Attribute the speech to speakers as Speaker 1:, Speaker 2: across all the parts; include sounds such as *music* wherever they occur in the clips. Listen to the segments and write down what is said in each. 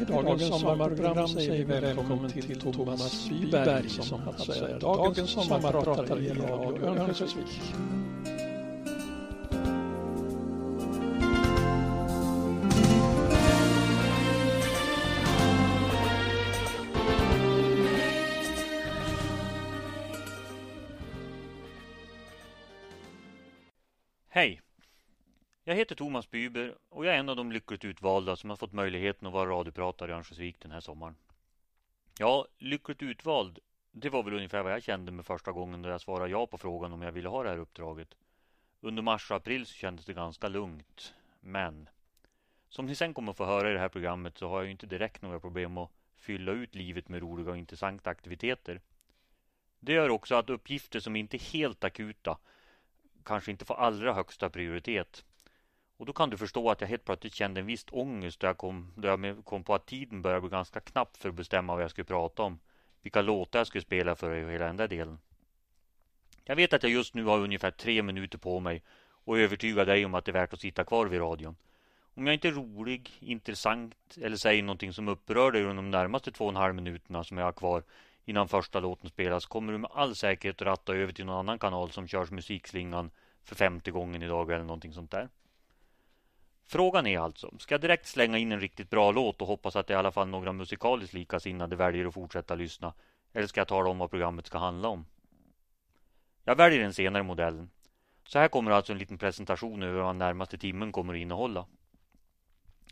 Speaker 1: I dagens sommarprogram säger vi välkommen till Thomas Wiberg som alltså är dagens sommarpratare i Radio Örnsköldsvik.
Speaker 2: Jag heter Thomas Byber och jag är en av de lyckligt utvalda som har fått möjligheten att vara radiopratare i Örnsköldsvik den här sommaren. Ja, lyckligt utvald, det var väl ungefär vad jag kände med första gången då jag svarade ja på frågan om jag ville ha det här uppdraget. Under mars och april så kändes det ganska lugnt. Men som ni sen kommer att få höra i det här programmet så har jag ju inte direkt några problem att fylla ut livet med roliga och intressanta aktiviteter. Det gör också att uppgifter som inte är helt akuta kanske inte får allra högsta prioritet. Och då kan du förstå att jag helt plötsligt kände en viss ångest då jag kom, då jag kom på att tiden började bli ganska knapp för att bestämma vad jag skulle prata om. Vilka låtar jag skulle spela för och hela den där delen. Jag vet att jag just nu har ungefär tre minuter på mig och övertyga dig om att det är värt att sitta kvar vid radion. Om jag inte är rolig, intressant eller säger någonting som upprör dig under de närmaste två och en halv minuterna som jag har kvar innan första låten spelas kommer du med all säkerhet att ratta över till någon annan kanal som körs musikslingan för femte gången idag eller någonting sånt där. Frågan är alltså, ska jag direkt slänga in en riktigt bra låt och hoppas att i alla fall några musikaliskt likasinnade väljer att fortsätta lyssna? Eller ska jag tala om vad programmet ska handla om? Jag väljer den senare modellen. Så här kommer alltså en liten presentation över vad närmaste timmen kommer att innehålla.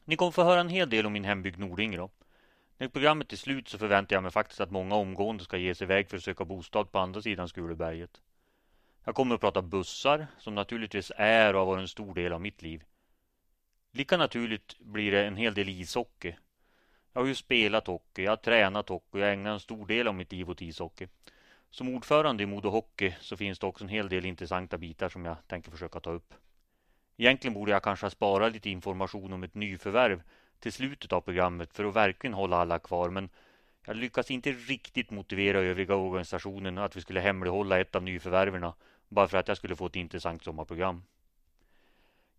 Speaker 2: Ni kommer få höra en hel del om min hembygd Nordingrå. När programmet är slut så förväntar jag mig faktiskt att många omgående ska ge sig iväg för att söka bostad på andra sidan Skuleberget. Jag kommer att prata bussar, som naturligtvis är och har varit en stor del av mitt liv. Lika naturligt blir det en hel del ishockey. Jag har ju spelat hockey, jag har tränat hockey och jag ägnar en stor del av mitt liv åt ishockey. Som ordförande i Modo Hockey så finns det också en hel del intressanta bitar som jag tänker försöka ta upp. Egentligen borde jag kanske spara lite information om ett nyförvärv till slutet av programmet för att verkligen hålla alla kvar men jag lyckas inte riktigt motivera övriga organisationen att vi skulle hemlighålla ett av nyförvärverna bara för att jag skulle få ett intressant sommarprogram.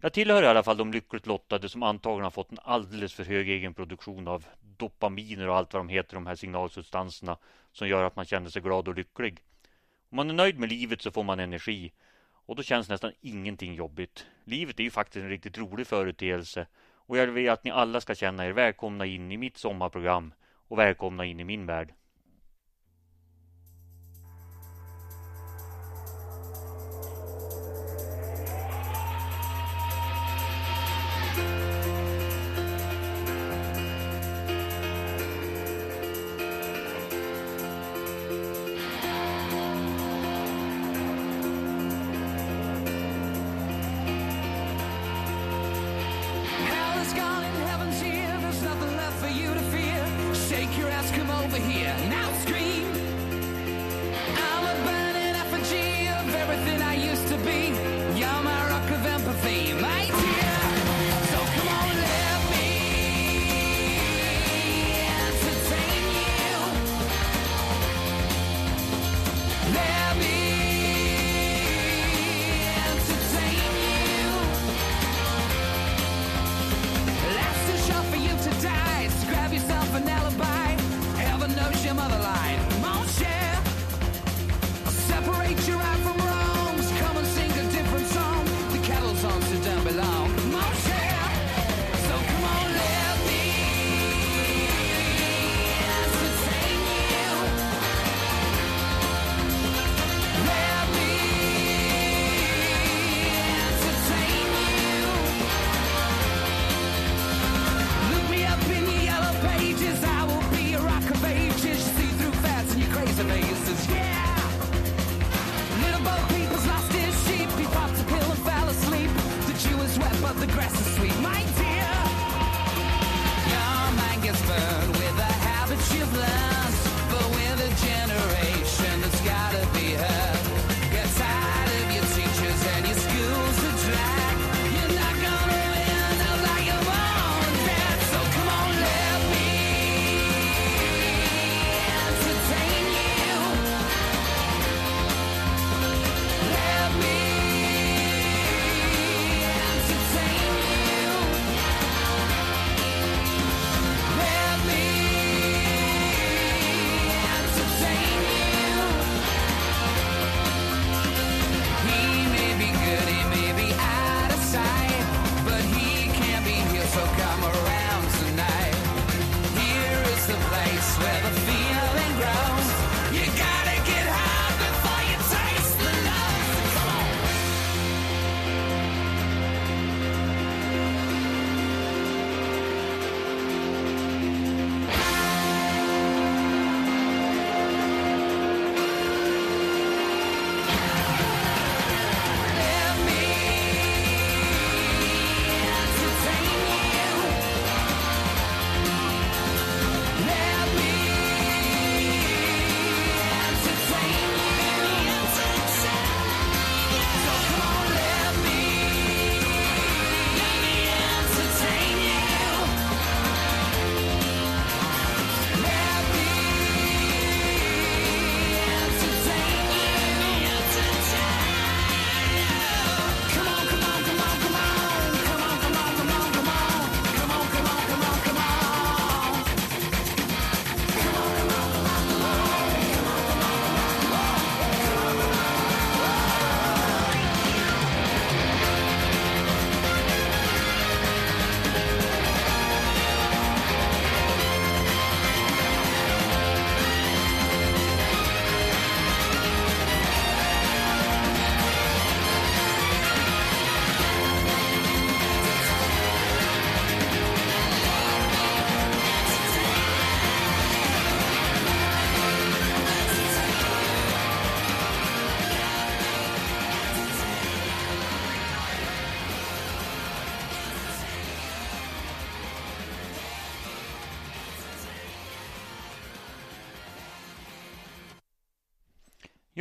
Speaker 2: Jag tillhör i alla fall de lyckligt lottade som antagligen har fått en alldeles för hög egenproduktion av dopaminer och allt vad de heter, de här signalsubstanserna som gör att man känner sig glad och lycklig. Om man är nöjd med livet så får man energi och då känns nästan ingenting jobbigt. Livet är ju faktiskt en riktigt rolig företeelse och jag vill att ni alla ska känna er välkomna in i mitt sommarprogram och välkomna in i min värld.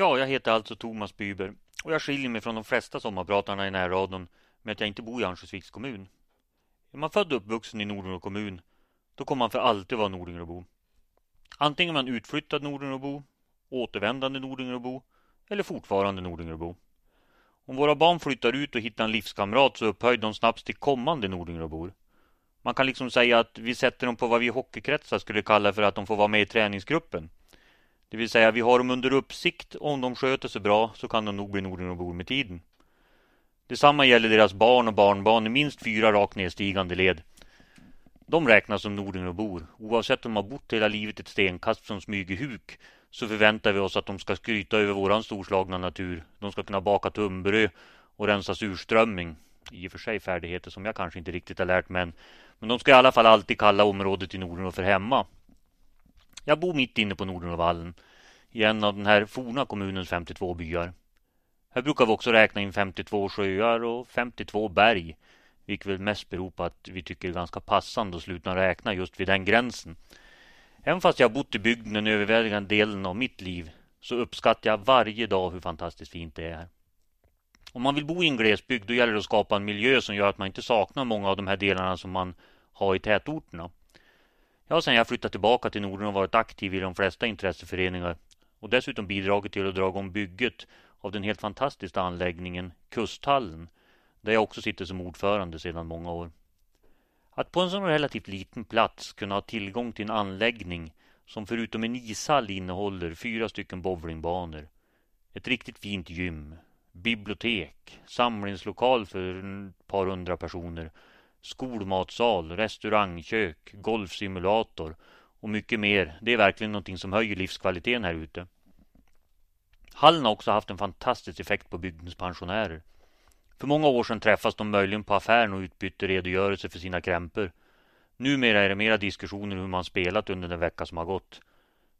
Speaker 2: Ja, jag heter alltså Thomas Byber och jag skiljer mig från de flesta sommarpratarna i närradion med att jag inte bor i Örnsköldsviks kommun. Är man född och uppvuxen i Nordingrå kommun, då kommer man för alltid vara Nordingråbo. Antingen är man utflyttad Nordingråbo, återvändande Nordingråbo eller fortfarande Nordingråbo. Om våra barn flyttar ut och hittar en livskamrat så upphöjer de snabbt till kommande Nordingråbor. Man kan liksom säga att vi sätter dem på vad vi i hockeykretsar skulle kalla för att de får vara med i träningsgruppen. Det vill säga vi har dem under uppsikt och om de sköter sig bra så kan de nog bli Nordingråbor med tiden. Detsamma gäller deras barn och barnbarn i minst fyra rakt nedstigande led. De räknas som Nordingråbor. Oavsett om de har bott hela livet ett stenkast från Smygehuk så förväntar vi oss att de ska skryta över våran storslagna natur. De ska kunna baka tunnbröd och rensa surströmming. I och för sig färdigheter som jag kanske inte riktigt har lärt mig än. Men de ska i alla fall alltid kalla området i Norden för hemma. Jag bor mitt inne på Nordenåvallen i en av den här forna kommunens 52 byar. Här brukar vi också räkna in 52 sjöar och 52 berg, vilket väl mest beror på att vi tycker det är ganska passande att sluta räkna just vid den gränsen. Även fast jag har bott i bygden den överväldigande delen av mitt liv så uppskattar jag varje dag hur fantastiskt fint det är här. Om man vill bo i en glesbygd då gäller det att skapa en miljö som gör att man inte saknar många av de här delarna som man har i tätorterna. Jag har sedan jag flyttade tillbaka till Norden och varit aktiv i de flesta intresseföreningar och dessutom bidragit till att dra igång bygget av den helt fantastiska anläggningen Kusthallen där jag också sitter som ordförande sedan många år. Att på en sån relativt liten plats kunna ha tillgång till en anläggning som förutom en ishall innehåller fyra stycken bowlingbanor, ett riktigt fint gym, bibliotek, samlingslokal för ett par hundra personer, skolmatsal, restaurangkök, golfsimulator och mycket mer. Det är verkligen någonting som höjer livskvaliteten här ute. Hallen har också haft en fantastisk effekt på bygdens pensionärer. För många år sedan träffas de möjligen på affären och utbytte redogörelser för sina krämpor. Numera är det mera diskussioner hur man spelat under den vecka som har gått.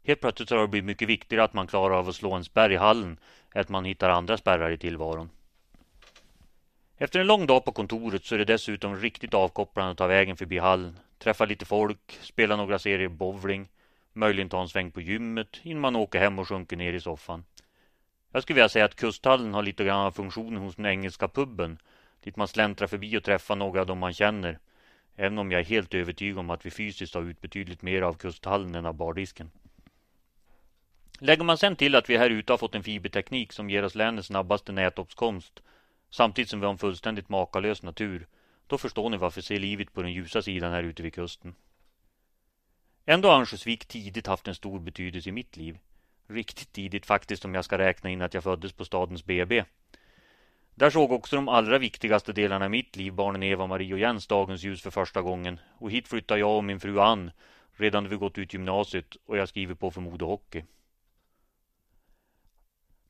Speaker 2: Helt plötsligt har det blivit mycket viktigare att man klarar av att slå en spärr i hallen än att man hittar andra spärrar i tillvaron. Efter en lång dag på kontoret så är det dessutom riktigt avkopplande att ta vägen förbi hallen, träffa lite folk, spela några serier bowling, möjligen ta en sväng på gymmet innan man åker hem och sjunker ner i soffan. Jag skulle vilja säga att kusthallen har lite grann av funktionen hos den engelska puben, dit man släntrar förbi och träffar några av dem man känner, även om jag är helt övertygad om att vi fysiskt har ut betydligt mer av kusthallen än av bardisken. Lägger man sen till att vi här ute har fått en fiberteknik som ger oss länets snabbaste nätåtkomst samtidigt som vi har en fullständigt makalös natur, då förstår ni varför ser livet på den ljusa sidan här ute vid kusten. Ändå har Örnsköldsvik tidigt haft en stor betydelse i mitt liv. Riktigt tidigt faktiskt om jag ska räkna in att jag föddes på stadens BB. Där såg också de allra viktigaste delarna i mitt liv, barnen Eva, Marie och Jens, dagens ljus för första gången. Och hit flyttade jag och min fru Ann redan när vi gått ut gymnasiet och jag skriver på för modehockey.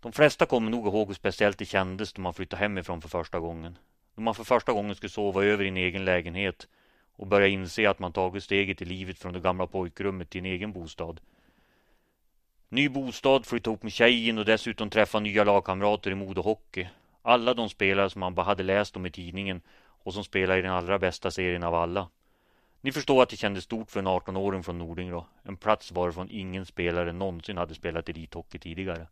Speaker 2: De flesta kommer nog ihåg hur speciellt det kändes då man flyttade hemifrån för första gången. Då man för första gången skulle sova över i en egen lägenhet och börja inse att man tagit steget i livet från det gamla pojkrummet till en egen bostad. Ny bostad, flytta ihop med tjejen och dessutom träffa nya lagkamrater i modehockey. Alla de spelare som man bara hade läst om i tidningen och som spelar i den allra bästa serien av alla. Ni förstår att det kändes stort för en 18-åring från Nordingrå. En plats varifrån ingen spelare någonsin hade spelat elithockey tidigare.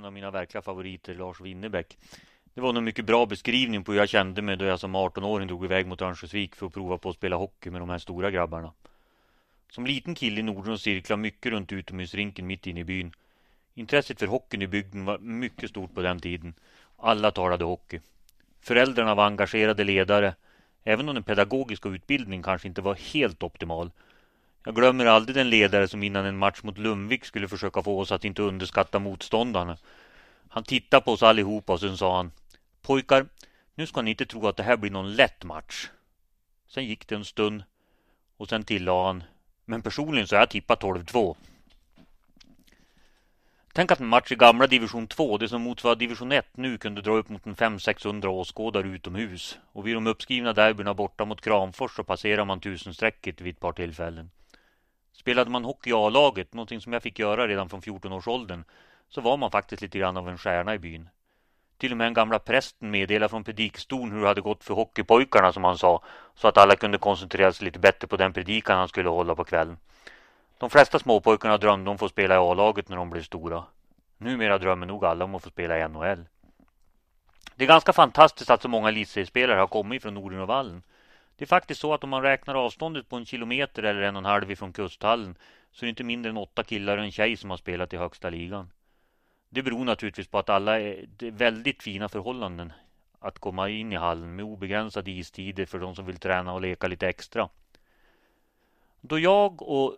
Speaker 3: En av
Speaker 2: mina verkliga favoriter, Lars Winnerbäck. Det var nog mycket bra beskrivning på hur jag kände mig då jag som 18-åring drog iväg mot Örnsköldsvik för att prova på att spela hockey med de här stora grabbarna. Som liten kille i Norden och cirklade mycket runt utomhusrinken mitt inne i byn. Intresset för hockeyn i bygden var mycket stort på den tiden. Alla talade hockey. Föräldrarna var engagerade ledare, även om den pedagogiska utbildningen kanske inte var helt optimal. Jag glömmer aldrig den ledare som innan en match mot Lundvik skulle försöka få oss att inte underskatta motståndarna. Han tittade på oss allihopa och sen sa han Pojkar, nu ska ni inte tro att det här blir någon lätt match. Sen gick det en stund och sen tillade han Men personligen så har jag tippat 12-2. Tänk att en match i gamla division 2, det som motsvarar division 1 nu, kunde dra upp mot en 500-600 åskådare utomhus. Och vid de uppskrivna derbyna borta mot Kramfors så passerar man tusenstrecket vid ett par tillfällen. Spelade man hockey i A-laget, någonting som jag fick göra redan från 14-årsåldern, så var man faktiskt lite grann av en stjärna i byn. Till och med den gamla prästen meddelade från predikstolen hur det hade gått för hockeypojkarna som han sa, så att alla kunde koncentrera sig lite bättre på den predikan han skulle hålla på kvällen. De flesta småpojkarna drömde om att få spela i A-laget när de blev stora. Numera drömmer nog alla om att få spela i NHL. Det är ganska fantastiskt att så många elitseriespelare har kommit från Norden och Vallen. Det är faktiskt så att om man räknar avståndet på en kilometer eller en och en halv ifrån kusthallen så är det inte mindre än åtta killar och en tjej som har spelat i högsta ligan. Det beror naturligtvis på att alla är, det är väldigt fina förhållanden att komma in i hallen med obegränsade istider för de som vill träna och leka lite extra. Då jag och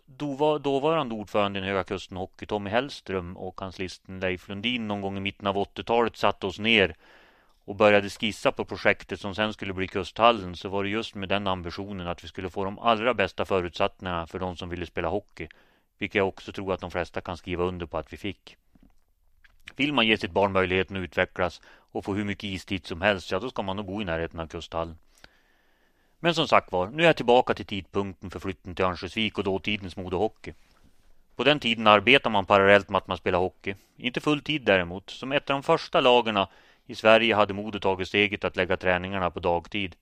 Speaker 2: dåvarande ordföranden i Höga Kusten Hockey, Tommy Hellström och kanslisten Leif Lundin någon gång i mitten av 80-talet satte oss ner och började skissa på projektet som sen skulle bli Kusthallen så var det just med den ambitionen att vi skulle få de allra bästa förutsättningarna för de som ville spela hockey. Vilket jag också tror att de flesta kan skriva under på att vi fick. Vill man ge sitt barn möjligheten att utvecklas och få hur mycket istid som helst, ja då ska man nog bo i närheten av Kusthallen. Men som sagt var, nu är jag tillbaka till tidpunkten för flytten till Örnsköldsvik och dåtidens Modo Hockey. På den tiden arbetar man parallellt med att man spelar hockey. Inte full tid däremot. Som ett av de första lagarna i Sverige hade Modo tagit steget att lägga träningarna på dagtid.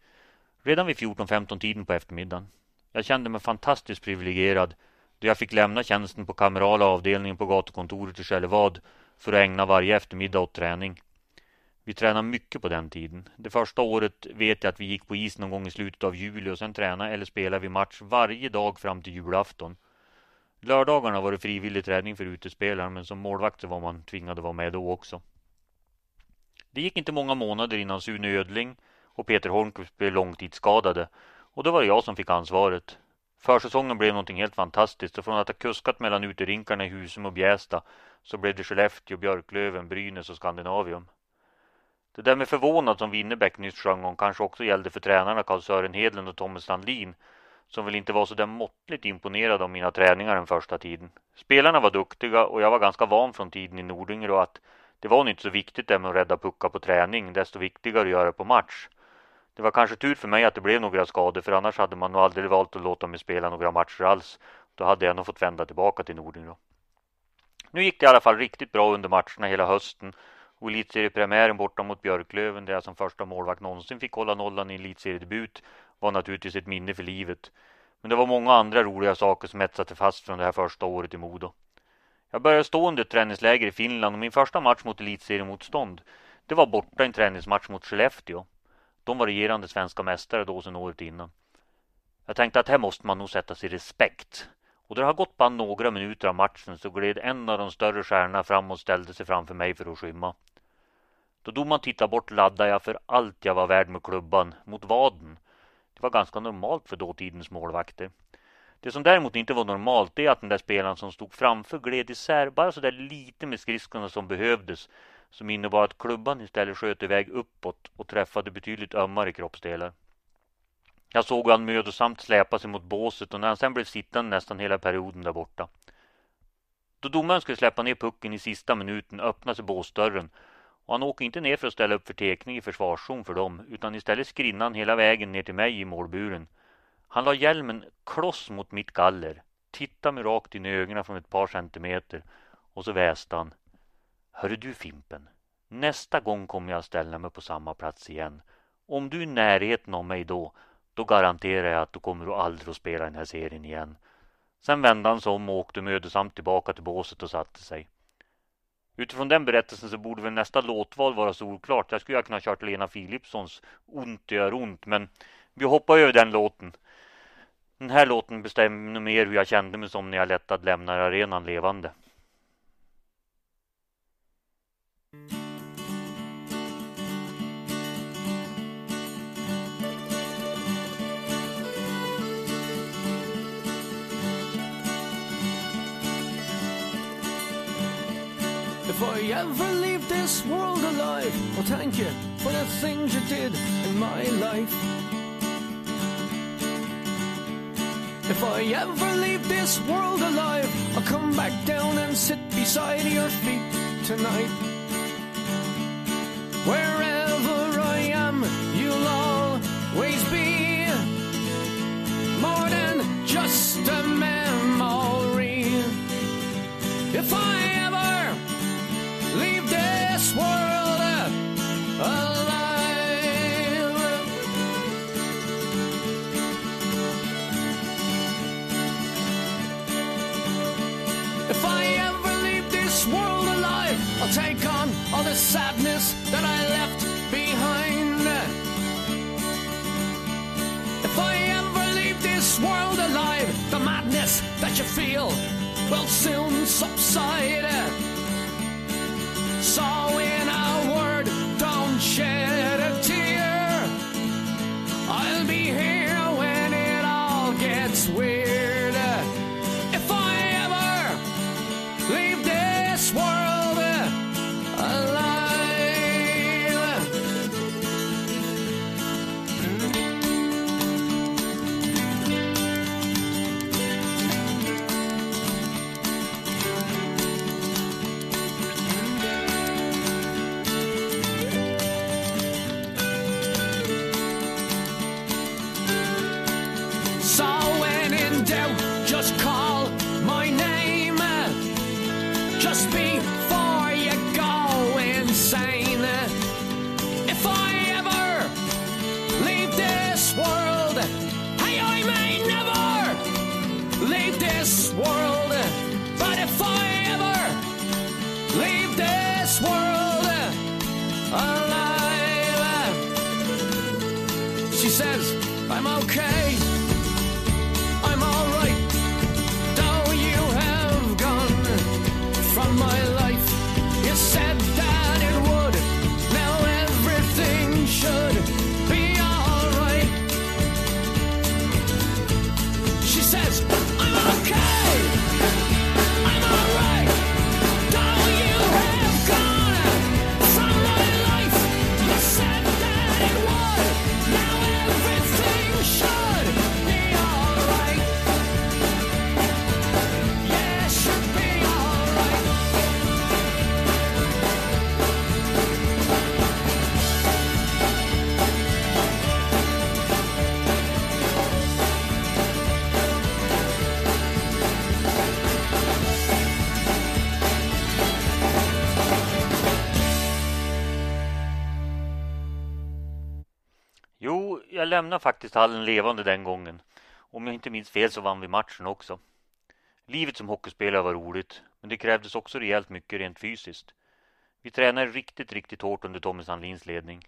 Speaker 2: Redan vid 14-15 tiden på eftermiddagen. Jag kände mig fantastiskt privilegierad då jag fick lämna tjänsten på kamerala avdelningen på gatukontoret i Skellevad för att ägna varje eftermiddag åt träning. Vi tränade mycket på den tiden. Det första året vet jag att vi gick på is någon gång i slutet av juli och sen tränade eller spelade vi match varje dag fram till julafton. Lördagarna var det frivillig träning för utespelaren men som målvakt så var man tvingad att vara med då också. Det gick inte många månader innan Sune Ödling och Peter Holmqvist blev långtidsskadade och då var det jag som fick ansvaret. Försäsongen blev någonting helt fantastiskt och från att ha kuskat mellan uterinkarna i Husum och Bjästa så blev det Skellefteå, Björklöven, Brynäs och Skandinavium. Det där med förvånad som Winnerbäck nyss sjöng om kanske också gällde för tränarna Carl-Sören Hedlund och Tommy Sandlin som väl inte var så där måttligt imponerade av mina träningar den första tiden. Spelarna var duktiga och jag var ganska van från tiden i Nordingrå att det var nog inte så viktigt det med att rädda puckar på träning, desto viktigare att göra på match. Det var kanske tur för mig att det blev några skador för annars hade man nog aldrig valt att låta mig spela några matcher alls. Då hade jag nog fått vända tillbaka till Nordingrå. Nu gick det i alla fall riktigt bra under matcherna hela hösten och elitseriepremiären borta mot Björklöven där jag som första målvakt någonsin fick hålla nollan i elitseriedebut var naturligtvis ett minne för livet. Men det var många andra roliga saker som etsade sig fast från det här första året i Modo. Jag började stå under ett träningsläger i Finland och min första match mot elitseriemotstånd det var borta en träningsmatch mot Skellefteå. De var regerande svenska mästare då sedan året innan. Jag tänkte att här måste man nog sätta sig i respekt. Och det har gått bara några minuter av matchen så gled en av de större stjärnorna fram och ställde sig framför mig för att skymma. Då domaren tittade bort laddade jag för allt jag var värd med klubban mot vaden. Det var ganska normalt för dåtidens målvakter. Det som däremot inte var normalt är att den där spelaren som stod framför gled isär bara sådär lite med skridskorna som behövdes som innebar att klubban istället sköt iväg uppåt och träffade betydligt ömmare kroppsdelar. Jag såg han mödosamt släpa sig mot båset och när han sen blev sittande nästan hela perioden där borta. Då domaren skulle släppa ner pucken i sista minuten öppnade sig båsdörren och han åker inte ner för att ställa upp för tekning i försvarszon för dem utan istället skrinnar han hela vägen ner till mig i målburen. Han la hjälmen kloss mot mitt galler, tittade mig rakt in i ögonen från ett par centimeter och så väste han. Hörru du Fimpen, nästa gång kommer jag ställa mig på samma plats igen. Om du är i närheten av mig då, då garanterar jag att du kommer aldrig att spela den här serien igen. Sen vände han sig om och åkte mödosamt tillbaka till båset och satte sig. Utifrån den berättelsen så borde väl nästa låtval vara solklart. Jag skulle ha kunnat kört Lena Philipssons Ont gör ont, men vi hoppar över den låten. Den här låten bestämmer mer hur jag kände mig som när jag lättad lämnar arenan levande.
Speaker 4: If I ever leave this world alive, well, thank you for the things you did in my life. If I ever leave this world alive, I'll come back down and sit beside your feet tonight. Wherever I am, you'll always be more than just a memory. All the sadness that I left behind. If I ever leave this world alive, the madness that you feel will soon subside. So in a
Speaker 2: lämnade faktiskt hallen levande den gången. Om jag inte minns fel så vann vi matchen också. Livet som hockeyspelare var roligt, men det krävdes också rejält mycket rent fysiskt. Vi tränade riktigt, riktigt hårt under Tommy Sandlins ledning.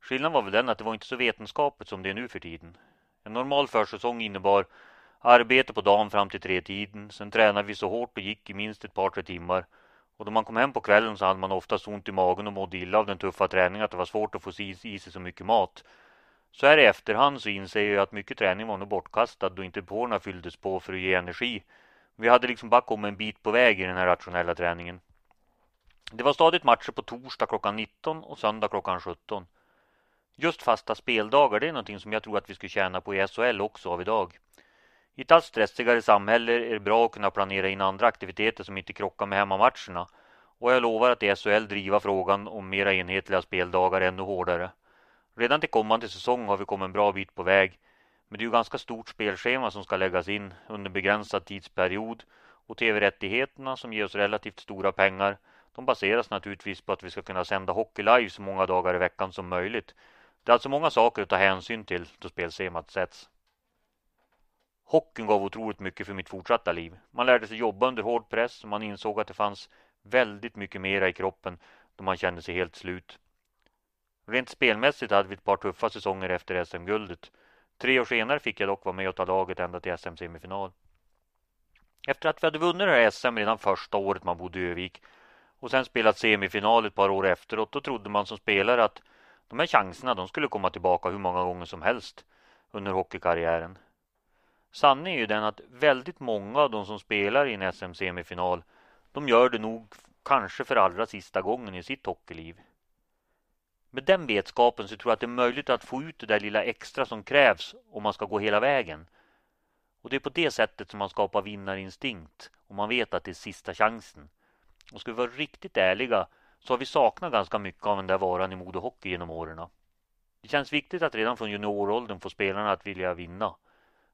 Speaker 2: Skillnaden var väl den att det var inte så vetenskapligt som det är nu för tiden. En normal försäsong innebar Arbete på dagen fram till tretiden. Sen tränade vi så hårt och gick i minst ett par tre timmar. Och då man kom hem på kvällen så hade man oftast ont i magen och mådde illa av den tuffa träningen att det var svårt att få i sig så mycket mat. Så här i efterhand så inser jag att mycket träning var nog bortkastad då inte porna fylldes på för att ge energi. Vi hade liksom bara kommit en bit på väg i den här rationella träningen. Det var stadigt matcher på torsdag klockan 19 och söndag klockan 17. Just fasta speldagar, det är någonting som jag tror att vi skulle tjäna på i SHL också av idag. I ett allt stressigare samhälle är det bra att kunna planera in andra aktiviteter som inte krockar med hemmamatcherna. Och jag lovar att i SHL driva frågan om mera enhetliga speldagar ännu hårdare. Redan till kommande säsong har vi kommit en bra bit på väg. Men det är ju ganska stort spelschema som ska läggas in under begränsad tidsperiod. Och tv-rättigheterna som ger oss relativt stora pengar de baseras naturligtvis på att vi ska kunna sända hockey live så många dagar i veckan som möjligt. Det är alltså många saker att ta hänsyn till då spelschemat sätts. Hockeyn gav otroligt mycket för mitt fortsatta liv. Man lärde sig jobba under hård press och man insåg att det fanns väldigt mycket mera i kroppen då man kände sig helt slut. Rent spelmässigt hade vi ett par tuffa säsonger efter SM-guldet. Tre år senare fick jag dock vara med och ta laget ända till SM-semifinal. Efter att vi hade vunnit det här SM redan första året man bodde i Övik och sen spelat semifinal ett par år efteråt, då trodde man som spelare att de här chanserna de skulle komma tillbaka hur många gånger som helst under hockeykarriären. Sanningen är ju den att väldigt många av de som spelar i en SM-semifinal de gör det nog kanske för allra sista gången i sitt hockeyliv. Med den vetskapen så tror jag att det är möjligt att få ut det där lilla extra som krävs om man ska gå hela vägen. Och det är på det sättet som man skapar vinnarinstinkt och man vet att det är sista chansen. Och ska vi vara riktigt ärliga så har vi saknat ganska mycket av den där varan i Modo Hockey genom åren. Det känns viktigt att redan från junioråldern få spelarna att vilja vinna.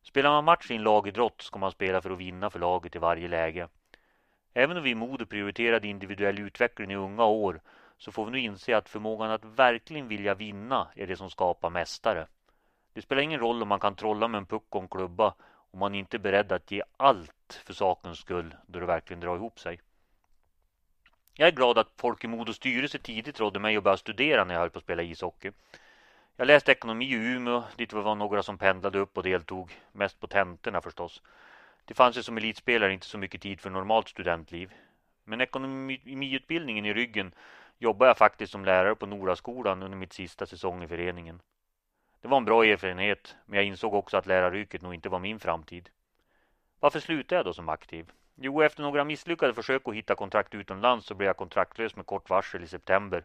Speaker 2: Spelar man match i en lagidrott ska man spela för att vinna för laget i varje läge. Även om vi i Modo prioriterade individuell utveckling i unga år så får vi nu inse att förmågan att verkligen vilja vinna är det som skapar mästare. Det spelar ingen roll om man kan trolla med en puck och en klubba om man inte är beredd att ge allt för sakens skull då det verkligen drar ihop sig. Jag är glad att folk i Modos styrelse tidigt rådde mig att börja studera när jag höll på att spela ishockey. Jag läste ekonomi i Umeå, dit vi var några som pendlade upp och deltog, mest på tentorna förstås. Det fanns ju som elitspelare inte så mycket tid för normalt studentliv. Men ekonomiutbildningen i ryggen jobbade jag faktiskt som lärare på Noraskolan under mitt sista säsong i föreningen. Det var en bra erfarenhet, men jag insåg också att läraryrket nog inte var min framtid. Varför slutade jag då som aktiv? Jo, efter några misslyckade försök att hitta kontrakt utomlands så blev jag kontraktlös med kort varsel i september.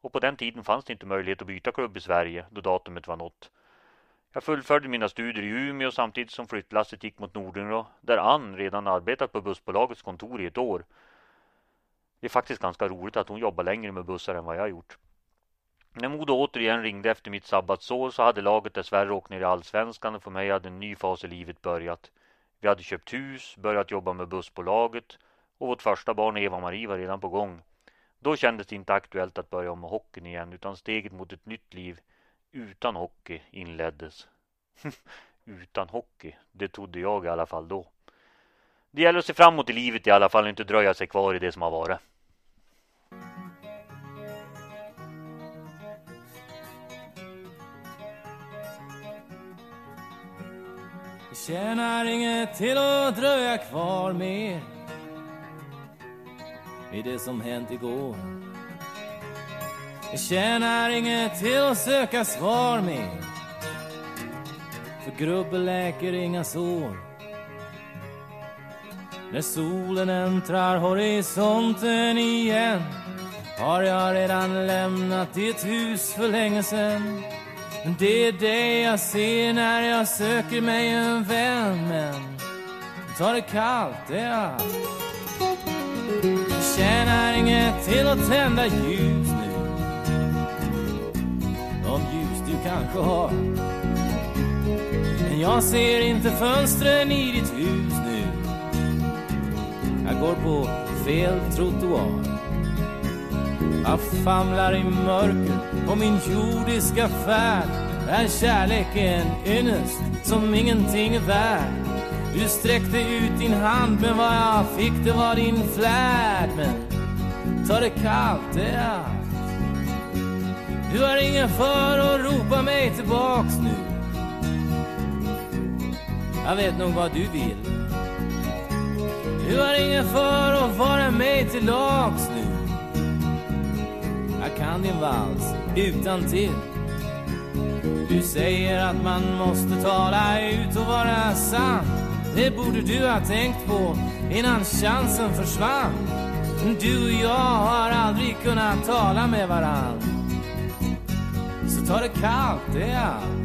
Speaker 2: Och på den tiden fanns det inte möjlighet att byta klubb i Sverige då datumet var nått. Jag fullföljde mina studier i Umeå samtidigt som flyttlasset gick mot Nordingrå där Ann redan arbetat på bussbolagets kontor i ett år. Det är faktiskt ganska roligt att hon jobbar längre med bussar än vad jag gjort. När Modo återigen ringde efter mitt sabbatsår så hade laget dessvärre åkt ner i allsvenskan och för mig hade en ny fas i livet börjat. Vi hade köpt hus, börjat jobba med bussbolaget och vårt första barn Eva-Marie var redan på gång. Då kändes det inte aktuellt att börja om med hockeyn igen utan steget mot ett nytt liv utan hockey inleddes. *laughs* utan hockey, det trodde jag i alla fall då. Det gäller att se framåt i livet i alla fall och inte dröja sig kvar i det som har varit.
Speaker 5: Det tjänar inget till att dröja kvar mer i det som hänt igår. Det tjänar inget till att söka svar mer för grubbel läker inga sår. När solen äntrar horisonten igen har jag redan lämnat ditt hus för länge sen. Men det är dig jag ser när jag söker mig en vän. Men ta det kallt, det är allt. Tjänar inget till att tända ljus nu. De ljus du kanske har. Men jag ser inte fönstren i ditt hus nu. Jag går på fel trottoar. Jag famlar i mörker på min jordiska färd Där kärleken ynnest som ingenting är värd Du sträckte ut din hand men vad jag fick det var din flärd Men ta det kallt, det är allt Du har ingen för att ropa mig tillbaks nu Jag vet nog vad du vill. Du har ingen för att vara mig till lags nu. Jag kan din vals utan till. Du säger att man måste tala ut och vara sann. Det borde du ha tänkt på innan chansen försvann. Du och jag har aldrig kunnat tala med varann. Så ta det kallt, det är allt.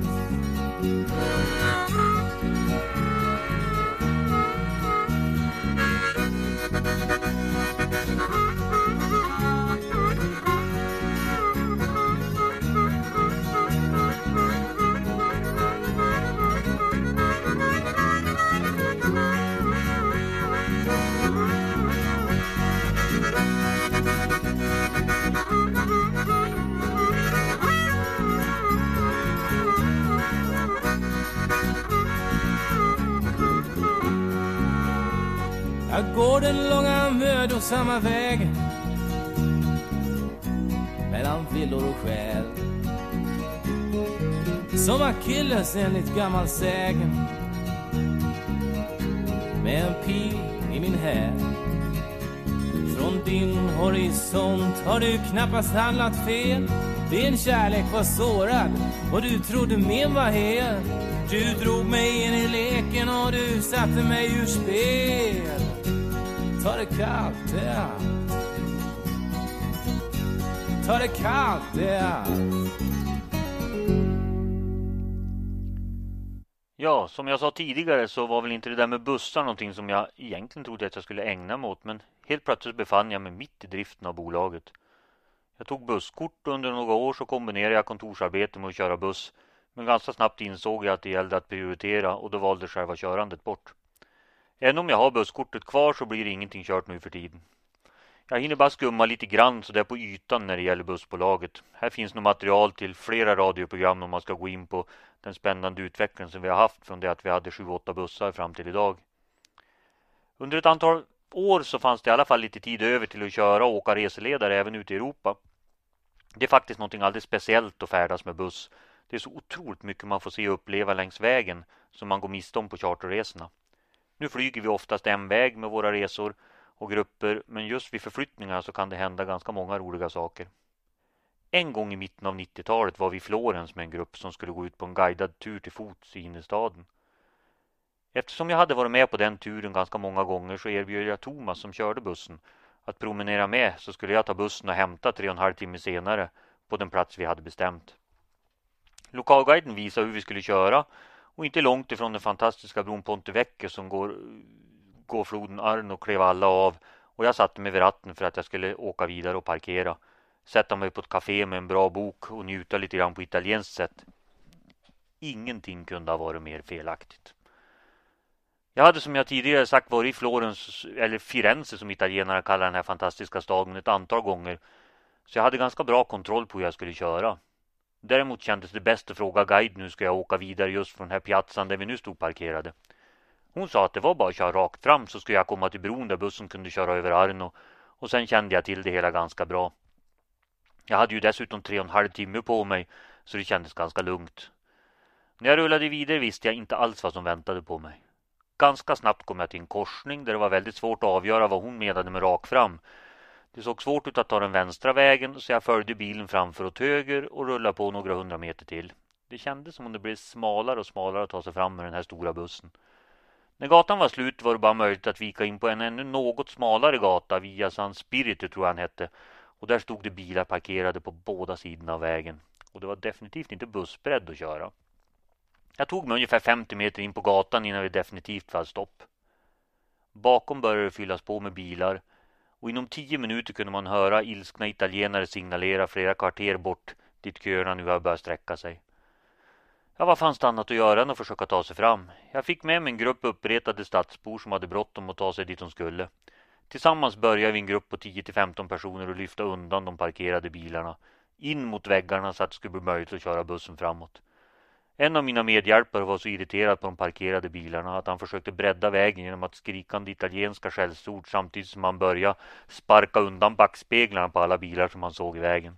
Speaker 5: Går den långa mödosamma vägen mellan villor och själ. Som Akilles enligt gammal sägen med en pil i min häl. Från din horisont har du knappast handlat fel. Din kärlek var sårad och du trodde min var hel. Du drog mig in i leken och du satte mig ur spel. Ta det kallt, det är Ta det kallt, det är
Speaker 2: Ja, som jag sa tidigare så var väl inte det där med bussar någonting som jag egentligen trodde att jag skulle ägna mig åt. Men helt plötsligt befann jag mig mitt i driften av bolaget. Jag tog busskort och under några år så kombinerade jag kontorsarbete med att köra buss. Men ganska snabbt insåg jag att det gällde att prioritera och då valde själva körandet bort. Även om jag har busskortet kvar så blir ingenting kört nu för tiden. Jag hinner bara skumma lite grann så där på ytan när det gäller bussbolaget. Här finns nog material till flera radioprogram om man ska gå in på den spännande utveckling som vi har haft från det att vi hade 7-8 bussar fram till idag. Under ett antal år så fanns det i alla fall lite tid över till att köra och åka reseledare även ute i Europa. Det är faktiskt någonting alldeles speciellt att färdas med buss. Det är så otroligt mycket man får se och uppleva längs vägen som man går miste om på charterresorna. Nu flyger vi oftast en väg med våra resor och grupper men just vid förflyttningar så kan det hända ganska många roliga saker. En gång i mitten av 90-talet var vi i Florens med en grupp som skulle gå ut på en guidad tur till fots i innerstaden. Eftersom jag hade varit med på den turen ganska många gånger så erbjöd jag Thomas som körde bussen att promenera med så skulle jag ta bussen och hämta tre och en halv timme senare på den plats vi hade bestämt. Lokalguiden visade hur vi skulle köra och inte långt ifrån den fantastiska bron Ponte Vecchio som går, går floden Arno klev alla av och jag satte mig vid ratten för att jag skulle åka vidare och parkera. Sätta mig på ett café med en bra bok och njuta lite grann på italienskt sätt. Ingenting kunde ha varit mer felaktigt. Jag hade som jag tidigare sagt varit i Florens, eller Firenze som italienarna kallar den här fantastiska staden ett antal gånger. Så jag hade ganska bra kontroll på hur jag skulle köra. Däremot kändes det bäst att fråga guide nu ska jag åka vidare just från den här piazzan där vi nu stod parkerade. Hon sa att det var bara att köra rakt fram så skulle jag komma till bron där bussen kunde köra över Arno och sen kände jag till det hela ganska bra. Jag hade ju dessutom tre och en halv timme på mig så det kändes ganska lugnt. När jag rullade vidare visste jag inte alls vad som väntade på mig. Ganska snabbt kom jag till en korsning där det var väldigt svårt att avgöra vad hon menade med rakt fram. Det såg svårt ut att ta den vänstra vägen så jag följde bilen framför åt höger och rullade på några hundra meter till. Det kändes som om det blev smalare och smalare att ta sig fram med den här stora bussen. När gatan var slut var det bara möjligt att vika in på en ännu något smalare gata via San Spirito tror jag han hette. Och där stod det bilar parkerade på båda sidorna av vägen. Och det var definitivt inte bussbredd att köra. Jag tog mig ungefär 50 meter in på gatan innan vi definitivt fann stopp. Bakom började det fyllas på med bilar och inom tio minuter kunde man höra ilskna italienare signalera flera kvarter bort dit köerna nu har börjat sträcka sig. Ja, vad fanns det annat att göra än att försöka ta sig fram? Jag fick med mig en grupp uppretade stadsbor som hade bråttom att ta sig dit de skulle. Tillsammans började vi en grupp på 10 till 15 personer och lyfta undan de parkerade bilarna in mot väggarna så att det skulle bli möjligt att köra bussen framåt. En av mina medhjälpare var så irriterad på de parkerade bilarna att han försökte bredda vägen genom att skrikande italienska skällsord samtidigt som han började sparka undan backspeglarna på alla bilar som han såg i vägen.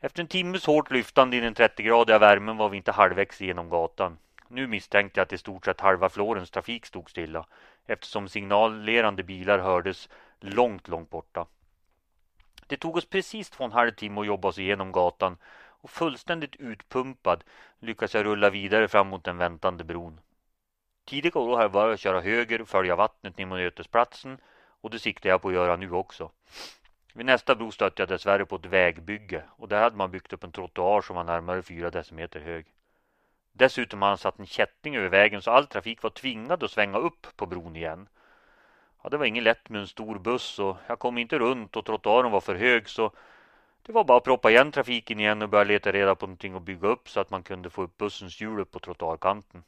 Speaker 2: Efter en timmes hårt lyftande i den 30-gradiga värmen var vi inte halvvägs genom gatan. Nu misstänkte jag att i stort sett halva Florens trafik stod stilla eftersom signalerande bilar hördes långt, långt borta. Det tog oss precis två och en halv timme att jobba oss igenom gatan och fullständigt utpumpad lyckades jag rulla vidare fram mot den väntande bron. Tidigare år har jag börjat köra höger och följa vattnet ner mot mötesplatsen och det siktar jag på att göra nu också. Vid nästa bro stötte jag dessvärre på ett vägbygge och där hade man byggt upp en trottoar som var närmare fyra decimeter hög. Dessutom hade han satt en kätting över vägen så all trafik var tvingad att svänga upp på bron igen. Ja, det var inget lätt med en stor buss och jag kom inte runt och trottoaren var för hög så det var bara att proppa igen trafiken igen och börja leta reda på någonting att bygga upp så att man kunde få upp bussens hjul upp på trottoarkanten.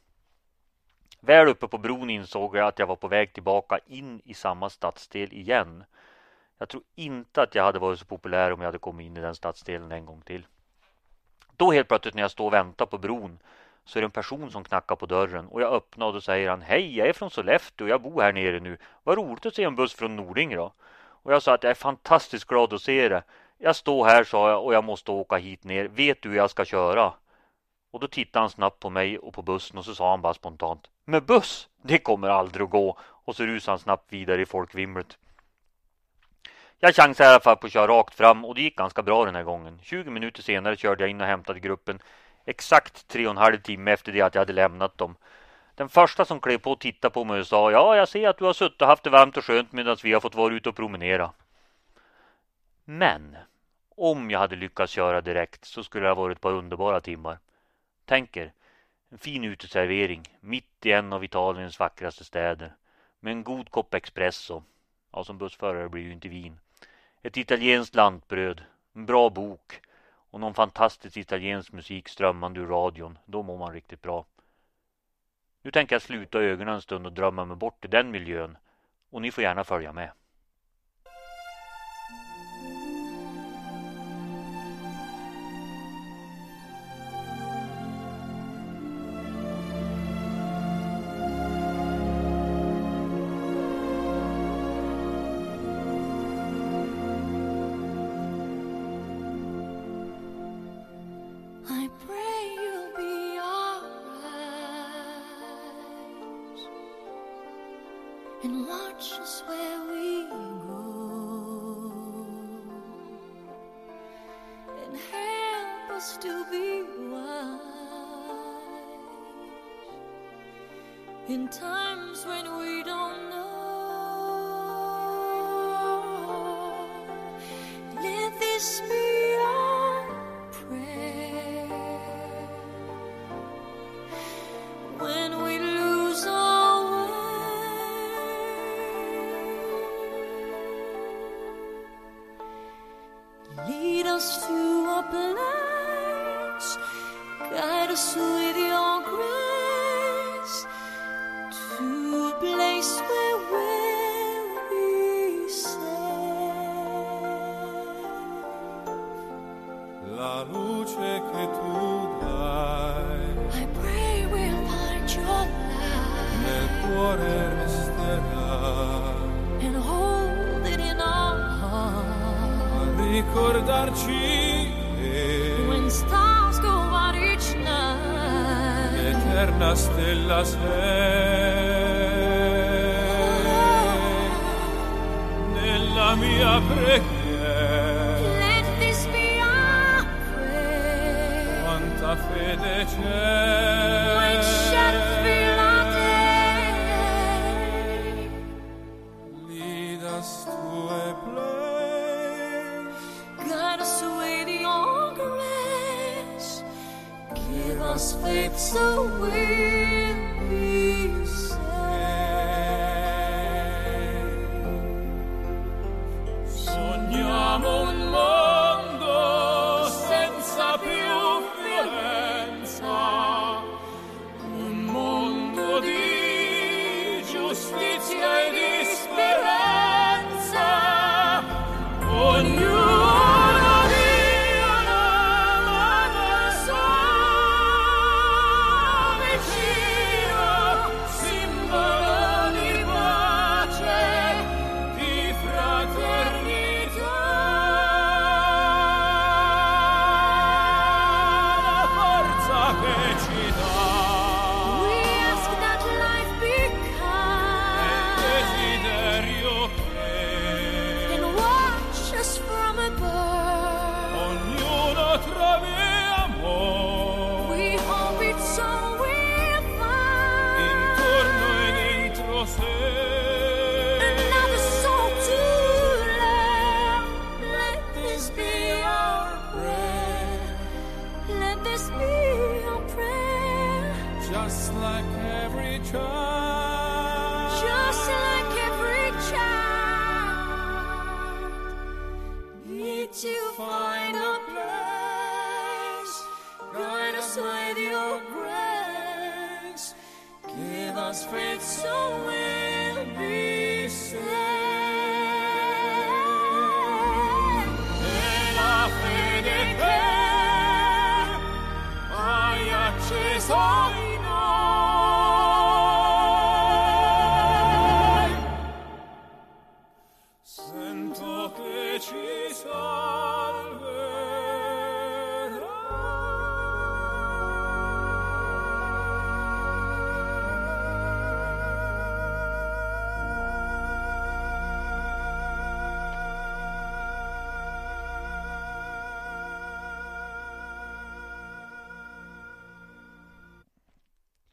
Speaker 2: Väl uppe på bron insåg jag att jag var på väg tillbaka in i samma stadsdel igen. Jag tror inte att jag hade varit så populär om jag hade kommit in i den stadsdelen en gång till. Då helt plötsligt när jag står och väntar på bron så är det en person som knackar på dörren och jag öppnar och då säger han Hej, jag är från Sollefteå och jag bor här nere nu. Vad roligt att se en buss från Nordingrå. då. Och jag sa att jag är fantastiskt glad att se det. Jag står här, sa jag, och jag måste åka hit ner. Vet du hur jag ska köra? Och då tittade han snabbt på mig och på bussen och så sa han bara spontant Med buss? Det kommer aldrig att gå. Och så rusade han snabbt vidare i folkvimlet. Jag chansade i alla fall på att köra rakt fram och det gick ganska bra den här gången. 20 minuter senare körde jag in och hämtade gruppen exakt tre och en halv timme efter det att jag hade lämnat dem. Den första som klev på och tittade på mig och sa Ja, jag ser att du har suttit och haft det varmt och skönt medan vi har fått vara ute och promenera. Men om jag hade lyckats köra direkt så skulle det ha varit ett par underbara timmar. Tänk er en fin uteservering mitt i en av Italiens vackraste städer med en god kopp espresso. Ja, som bussförare blir ju inte vin. Ett italienskt lantbröd, en bra bok och någon fantastisk italiensk musik strömmande ur radion. Då mår man riktigt bra. Nu tänker jag sluta ögonen en stund och drömma mig bort i den miljön och ni får gärna följa med.
Speaker 6: And watch us where we go and help us to be wise in times when we don't know. Let this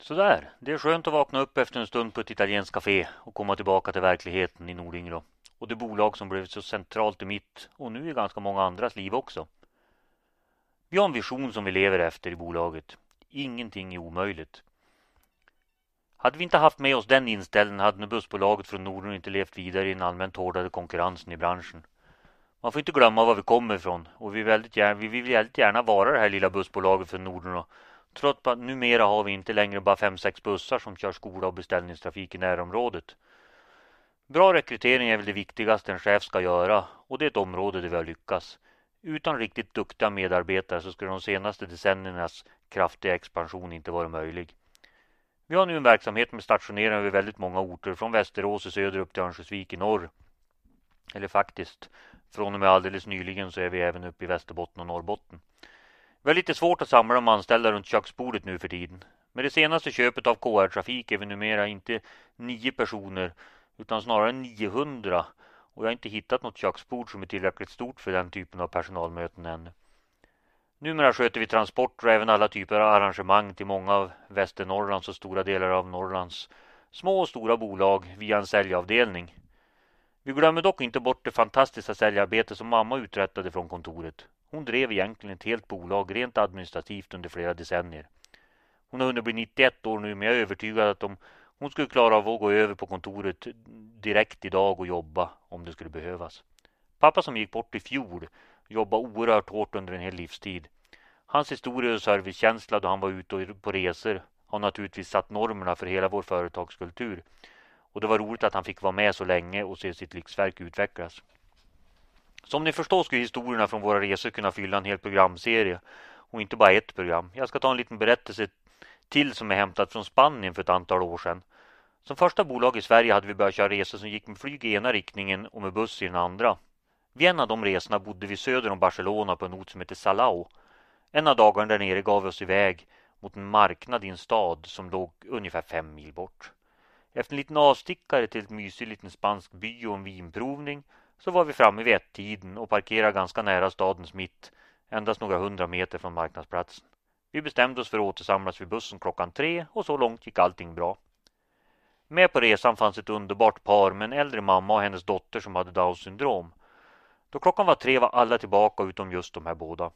Speaker 2: Sådär, det är skönt att vakna upp efter en stund på ett italienskt café och komma tillbaka till verkligheten i Nordingrå. Och det bolag som blev så centralt i mitt och nu i ganska många andras liv också. Vi har en vision som vi lever efter i bolaget. Ingenting är omöjligt. Hade vi inte haft med oss den inställningen hade nog bussbolaget från Norden inte levt vidare i den allmänt hårdare konkurrensen i branschen. Man får inte glömma var vi kommer ifrån och vi, väldigt gärna, vi vill väldigt gärna vara det här lilla bussbolaget från Norden och Trots att numera har vi inte längre bara fem sex bussar som kör skola och beställningstrafik i närområdet. Bra rekrytering är väl det viktigaste en chef ska göra och det är ett område där vi har lyckats. Utan riktigt duktiga medarbetare så skulle de senaste decenniernas kraftiga expansion inte vara möjlig. Vi har nu en verksamhet med stationering över väldigt många orter från Västerås i söder upp till Örnsköldsvik i norr. Eller faktiskt, från och med alldeles nyligen så är vi även uppe i Västerbotten och Norrbotten. Vi har lite svårt att samla de anställda runt köksbordet nu för tiden. Med det senaste köpet av KR Trafik är vi numera inte nio personer utan snarare 900 och jag har inte hittat något köksbord som är tillräckligt stort för den typen av personalmöten ännu. Numera sköter vi transporter och även alla typer av arrangemang till många av Västernorrlands och stora delar av Norrlands små och stora bolag via en säljavdelning. Vi glömmer dock inte bort det fantastiska säljarbete som mamma uträttade från kontoret. Hon drev egentligen ett helt bolag rent administrativt under flera decennier. Hon har hunnit bli 91 år nu men jag är övertygad att om hon skulle klara av att gå över på kontoret direkt idag och jobba om det skulle behövas. Pappa som gick bort i fjol jobbade oerhört hårt under en hel livstid. Hans historia och servicekänsla då han var ute på resor har naturligtvis satt normerna för hela vår företagskultur. Och det var roligt att han fick vara med så länge och se sitt livsverk utvecklas. Som ni förstår skulle historierna från våra resor kunna fylla en hel programserie och inte bara ett program. Jag ska ta en liten berättelse till som är hämtad från Spanien för ett antal år sedan. Som första bolag i Sverige hade vi börjat köra resor som gick med flyg i ena riktningen och med buss i den andra. Vid en av de resorna bodde vi söder om Barcelona på en ort som heter Salao. En av dagarna där nere gav vi oss iväg mot en marknad i en stad som låg ungefär fem mil bort. Efter en liten avstickare till ett mysig liten spansk by och en vinprovning så var vi framme vid ett-tiden och parkerade ganska nära stadens mitt, endast några hundra meter från marknadsplatsen. Vi bestämde oss för att återsamlas vid bussen klockan tre och så långt gick allting bra. Med på resan fanns ett underbart par med en äldre mamma och hennes dotter som hade Downs syndrom. Då klockan var tre var alla tillbaka utom just de här båda.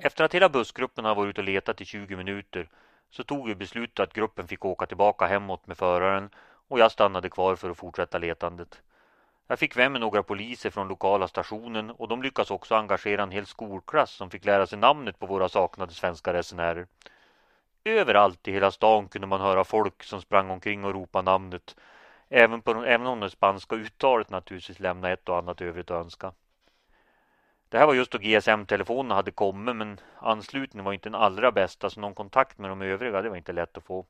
Speaker 2: Efter att hela bussgruppen hade varit ute och letat i 20 minuter så tog vi beslutet att gruppen fick åka tillbaka hemåt med föraren och jag stannade kvar för att fortsätta letandet. Jag fick vän med några poliser från lokala stationen och de lyckades också engagera en hel skolklass som fick lära sig namnet på våra saknade svenska resenärer. Överallt i hela stan kunde man höra folk som sprang omkring och ropade namnet. Även, på, även om det spanska uttalet naturligtvis lämnade ett och annat övrigt att önska. Det här var just då GSM-telefonerna hade kommit men anslutningen var inte den allra bästa så någon kontakt med de övriga det var inte lätt att få.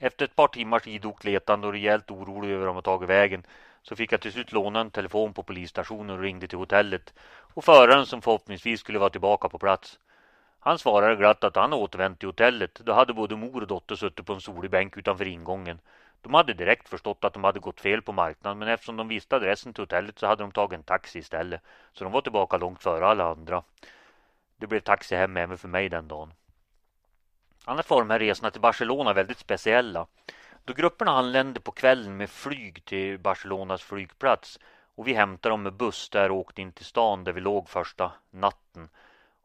Speaker 2: Efter ett par timmars idogt letande och rejält orolig över om de tagit vägen så fick jag till slut låna en telefon på polisstationen och ringde till hotellet och föraren som förhoppningsvis skulle vara tillbaka på plats. Han svarade glatt att han återvänt till hotellet. Då hade både mor och dotter suttit på en solig bänk utanför ingången. De hade direkt förstått att de hade gått fel på marknaden men eftersom de visste adressen till hotellet så hade de tagit en taxi istället. Så de var tillbaka långt före alla andra. Det blev taxi hem även för mig den dagen. Annars var de här resorna till Barcelona väldigt speciella. Då grupperna anlände på kvällen med flyg till Barcelonas flygplats och vi hämtade dem med buss där och åkte in till stan där vi låg första natten.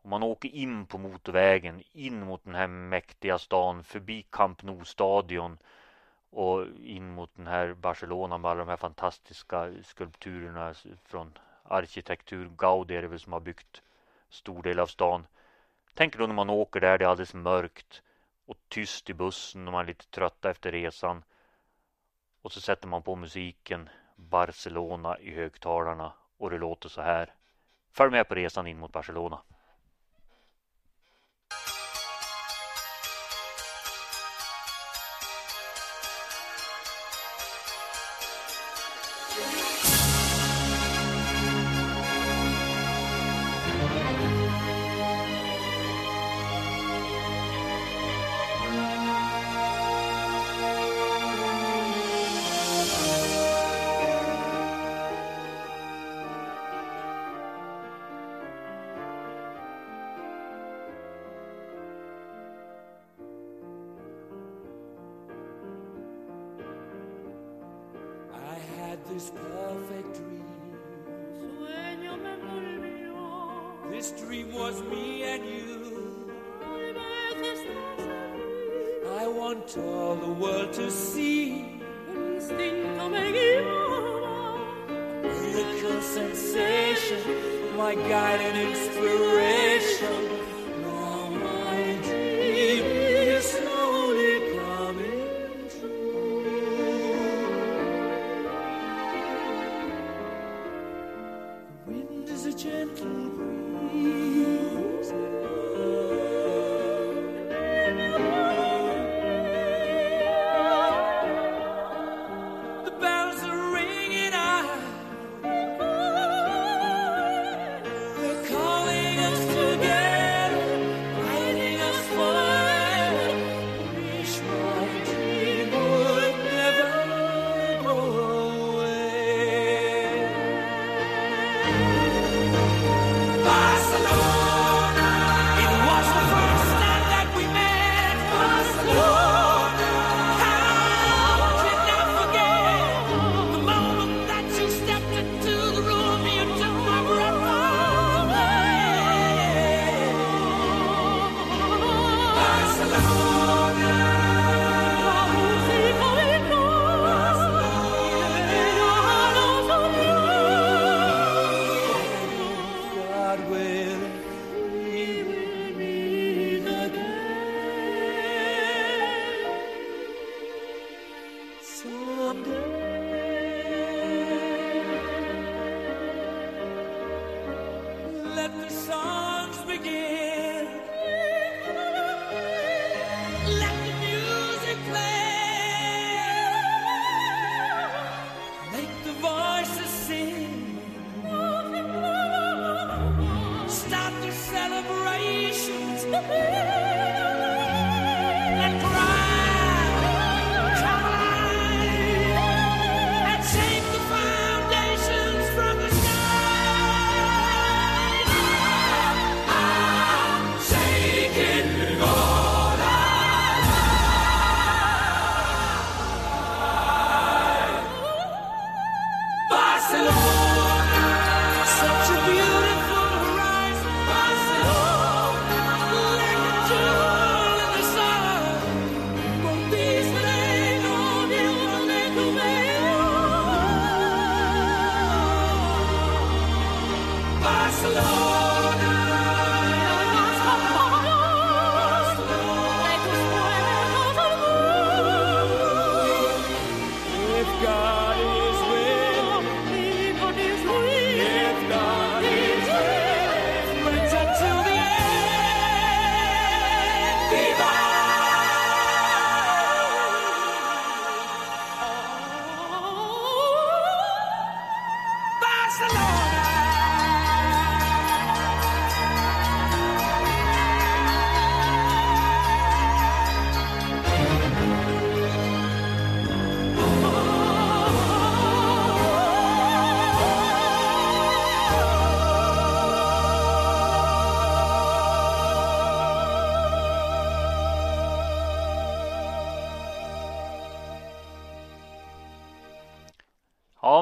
Speaker 7: Och man åker in på motorvägen, in mot den här mäktiga stan, förbi Camp Nou-stadion och in mot den här Barcelona med alla de här fantastiska skulpturerna från arkitektur. Gaudi är det väl som har byggt stor del av stan. Tänk då när man åker där, det är alldeles mörkt och tyst i bussen och man är lite trötta efter resan. Och så sätter man på musiken Barcelona i högtalarna och det låter så här. Följ med på resan in mot Barcelona.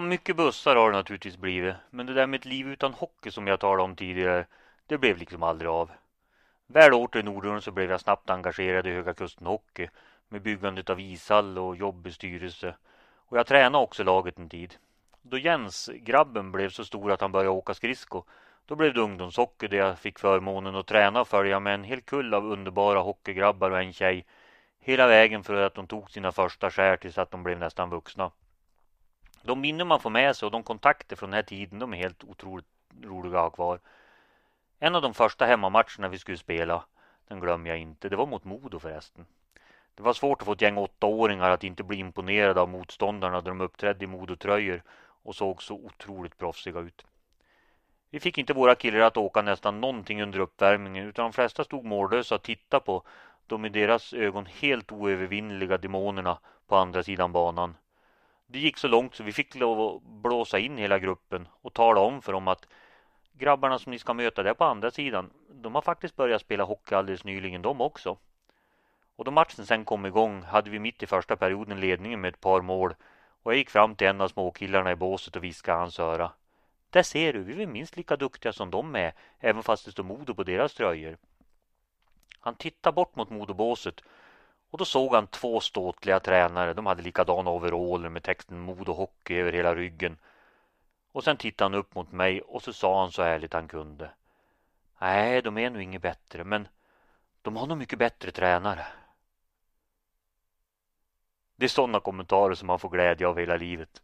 Speaker 7: Mycket bussar har det naturligtvis blivit. Men det där med ett liv utan hockey som jag talade om tidigare.
Speaker 2: Det blev liksom aldrig av. Väl åter i Norden så blev jag snabbt engagerad i Höga Kusten Hockey med byggandet av ishall och jobb i styrelse. Och jag tränade också laget en tid. Då Jens, grabben, blev så stor att han började åka skridsko då blev det ungdomshockey där jag fick förmånen att träna och följa med en hel kull av underbara hockeygrabbar och en tjej hela vägen för att de tog sina första skär tills att de blev nästan vuxna. De minnen man får med sig och de kontakter från den här tiden de är helt otroligt roliga att ha kvar. En av de första hemmamatcherna vi skulle spela, den glömmer jag inte, det var mot Modo förresten. Det var svårt att få ett gäng åttaåringar att inte bli imponerade av motståndarna då de uppträdde i Modotröjor och såg så otroligt proffsiga ut. Vi fick inte våra killar att åka nästan någonting under uppvärmningen utan de flesta stod mållösa och tittade på de i deras ögon helt oövervinnliga demonerna på andra sidan banan. Det gick så långt så vi fick lov att blåsa in hela gruppen och tala om för dem att grabbarna som ni ska möta där på andra sidan, de har faktiskt börjat spela hockey alldeles nyligen de också. Och då matchen sen kom igång hade vi mitt i första perioden ledningen med ett par mål och jag gick fram till en av småkillarna i båset och viskade hans öra. Där ser du, vi är minst lika duktiga som de är, även fast det står Modo på deras tröjor. Han tittade bort mot Modobåset och då såg han två ståtliga tränare. De hade likadana overaller med texten Modo Hockey över hela ryggen. Och sen tittade han upp mot mig och så sa han så ärligt han kunde. Nej, de är nog inget bättre, men de har nog mycket bättre tränare. Det är sådana kommentarer som man får glädje av hela livet.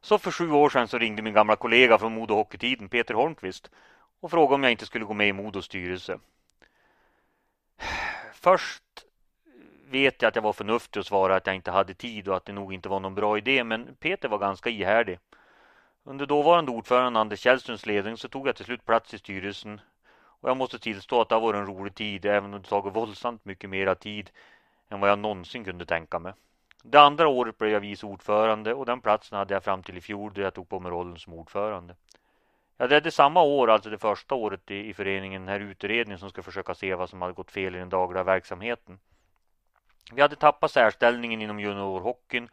Speaker 2: Så för sju år sedan så ringde min gamla kollega från Modo Hockeytiden, Peter Holmqvist, och frågade om jag inte skulle gå med i Modos styrelse. Först vet jag att jag var förnuftig och svarade att jag inte hade tid och att det nog inte var någon bra idé, men Peter var ganska ihärdig. Under dåvarande ordförande Anders Källströms ledning så tog jag till slut plats i styrelsen och jag måste tillstå att det har varit en rolig tid, även om det tagit våldsamt mycket mera tid än vad jag någonsin kunde tänka mig. Det andra året blev jag vice ordförande och den platsen hade jag fram till i fjol då jag tog på mig rollen som ordförande. Jag ledde samma år, alltså det första året i, i föreningen, den här utredningen som ska försöka se vad som hade gått fel i den dagliga verksamheten. Vi hade tappat särställningen inom juniorhockeyn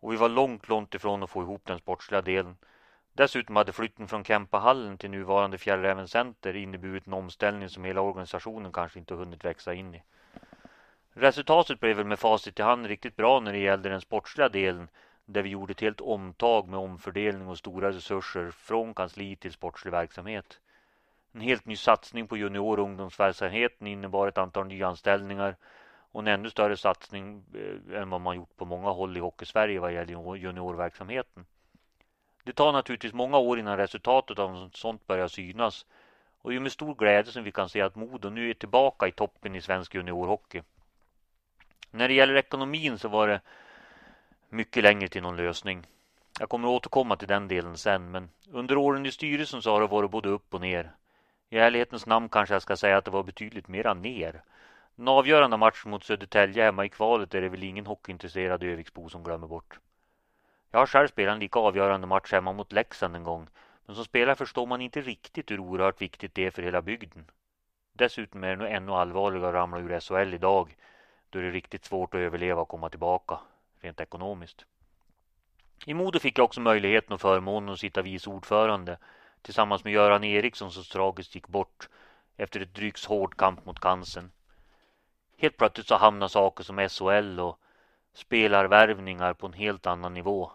Speaker 2: och vi var långt, långt ifrån att få ihop den sportsliga delen. Dessutom hade flytten från Kempahallen till nuvarande Fjällräven Center inneburit en omställning som hela organisationen kanske inte hunnit växa in i. Resultatet blev väl med facit i hand riktigt bra när det gällde den sportsliga delen där vi gjorde ett helt omtag med omfördelning och stora resurser från kansli till sportslig verksamhet. En helt ny satsning på junior och ungdomsverksamheten innebar ett antal nyanställningar och en ännu större satsning eh, än vad man gjort på många håll i Hockeysverige vad gäller juniorverksamheten. Det tar naturligtvis många år innan resultatet av sånt börjar synas och det är med stor glädje som vi kan se att Modo nu är tillbaka i toppen i svensk juniorhockey. När det gäller ekonomin så var det mycket längre till någon lösning. Jag kommer att återkomma till den delen sen, men under åren i styrelsen så har det varit både upp och ner. I ärlighetens namn kanske jag ska säga att det var betydligt mera ner. Den avgörande matchen mot Södertälje hemma i kvalet är det väl ingen hockeyintresserad Öviksbo som glömmer bort. Jag har själv spelat en lika avgörande match hemma mot Leksand en gång, men som spelare förstår man inte riktigt hur oerhört viktigt det är för hela bygden. Dessutom är det nog ännu allvarligare att ramla ur SHL idag, då är det riktigt svårt att överleva och komma tillbaka rent ekonomiskt. I Modo fick jag också möjligheten och förmånen att sitta vice ordförande tillsammans med Göran Eriksson som tragiskt gick bort efter ett drygt hård kamp mot cancern. Helt plötsligt så hamnar saker som SHL och spelarvärvningar på en helt annan nivå.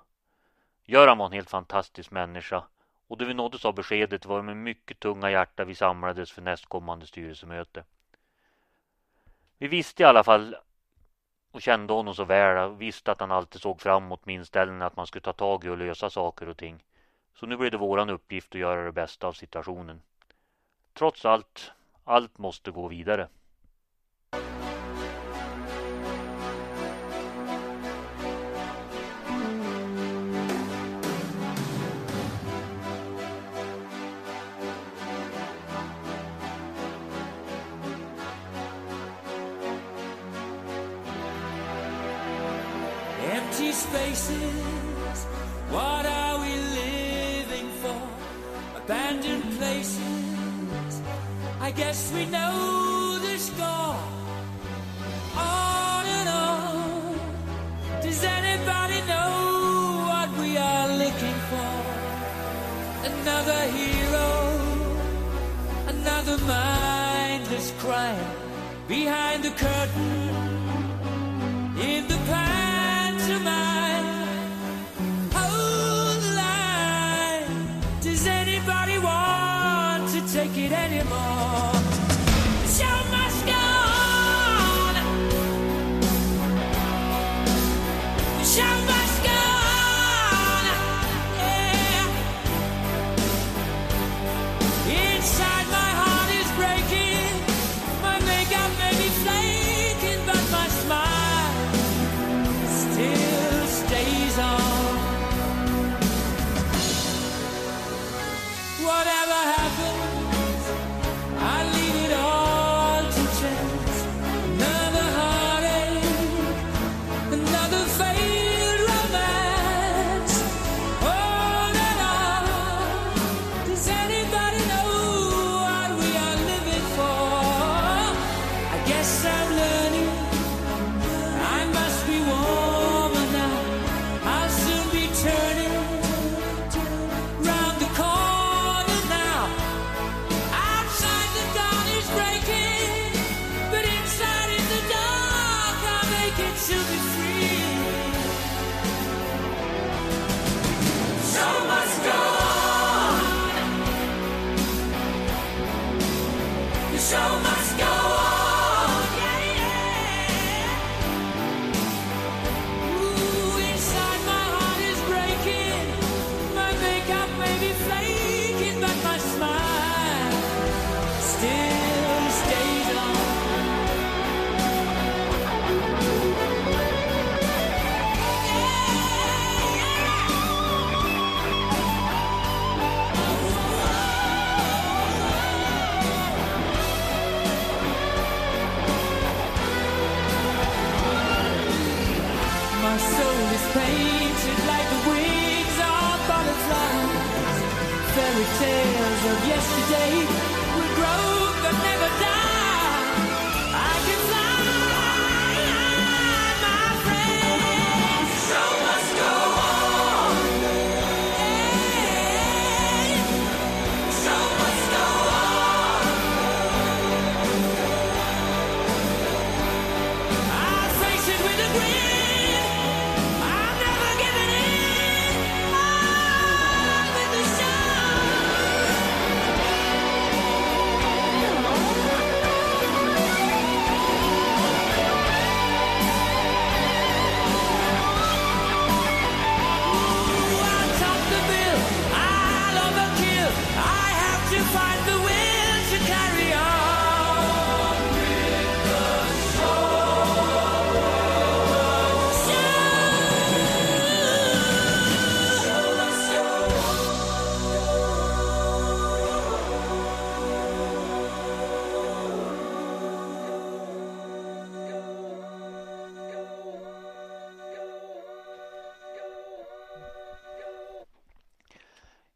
Speaker 2: Göran var en helt fantastisk människa och då vi nåddes av beskedet var det med mycket tunga hjärta vi samlades för nästkommande styrelsemöte. Vi visste i alla fall och kände honom så väl och visste att han alltid såg framåt med inställningen att man skulle ta tag i och lösa saker och ting. Så nu blev det våran uppgift att göra det bästa av situationen. Trots allt, allt måste gå vidare.
Speaker 7: Curtain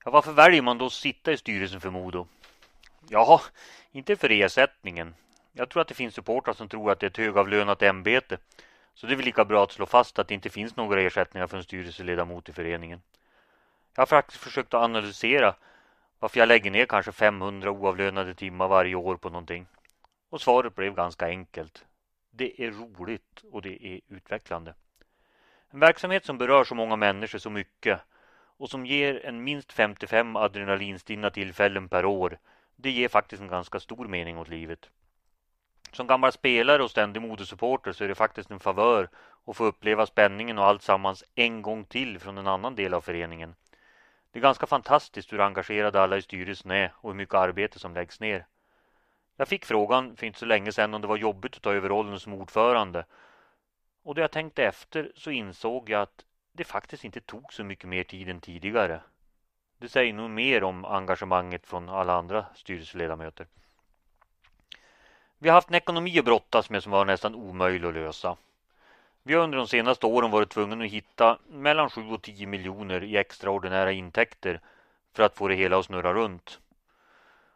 Speaker 2: Ja, varför väljer man då att sitta i styrelsen för Modo? Ja, inte för ersättningen. Jag tror att det finns supportrar som tror att det är ett högavlönat ämbete. Så det är väl lika bra att slå fast att det inte finns några ersättningar för en styrelseledamot i föreningen. Jag har faktiskt försökt att analysera varför jag lägger ner kanske 500 oavlönade timmar varje år på någonting. Och svaret blev ganska enkelt. Det är roligt och det är utvecklande. En verksamhet som berör så många människor så mycket och som ger en minst 55 adrenalinstinna tillfällen per år. Det ger faktiskt en ganska stor mening åt livet. Som gammal spelare och ständig modesupporter så är det faktiskt en favör att få uppleva spänningen och allt sammans en gång till från en annan del av föreningen. Det är ganska fantastiskt hur engagerade alla i styrelsen är och hur mycket arbete som läggs ner. Jag fick frågan för inte så länge sedan om det var jobbigt att ta över rollen som ordförande. Och då jag tänkte efter så insåg jag att det faktiskt inte tog så mycket mer tid än tidigare. Det säger nog mer om engagemanget från alla andra styrelseledamöter. Vi har haft en ekonomi att brottas med som var nästan omöjlig att lösa. Vi har under de senaste åren varit tvungna att hitta mellan 7 och 10 miljoner i extraordinära intäkter för att få det hela att snurra runt.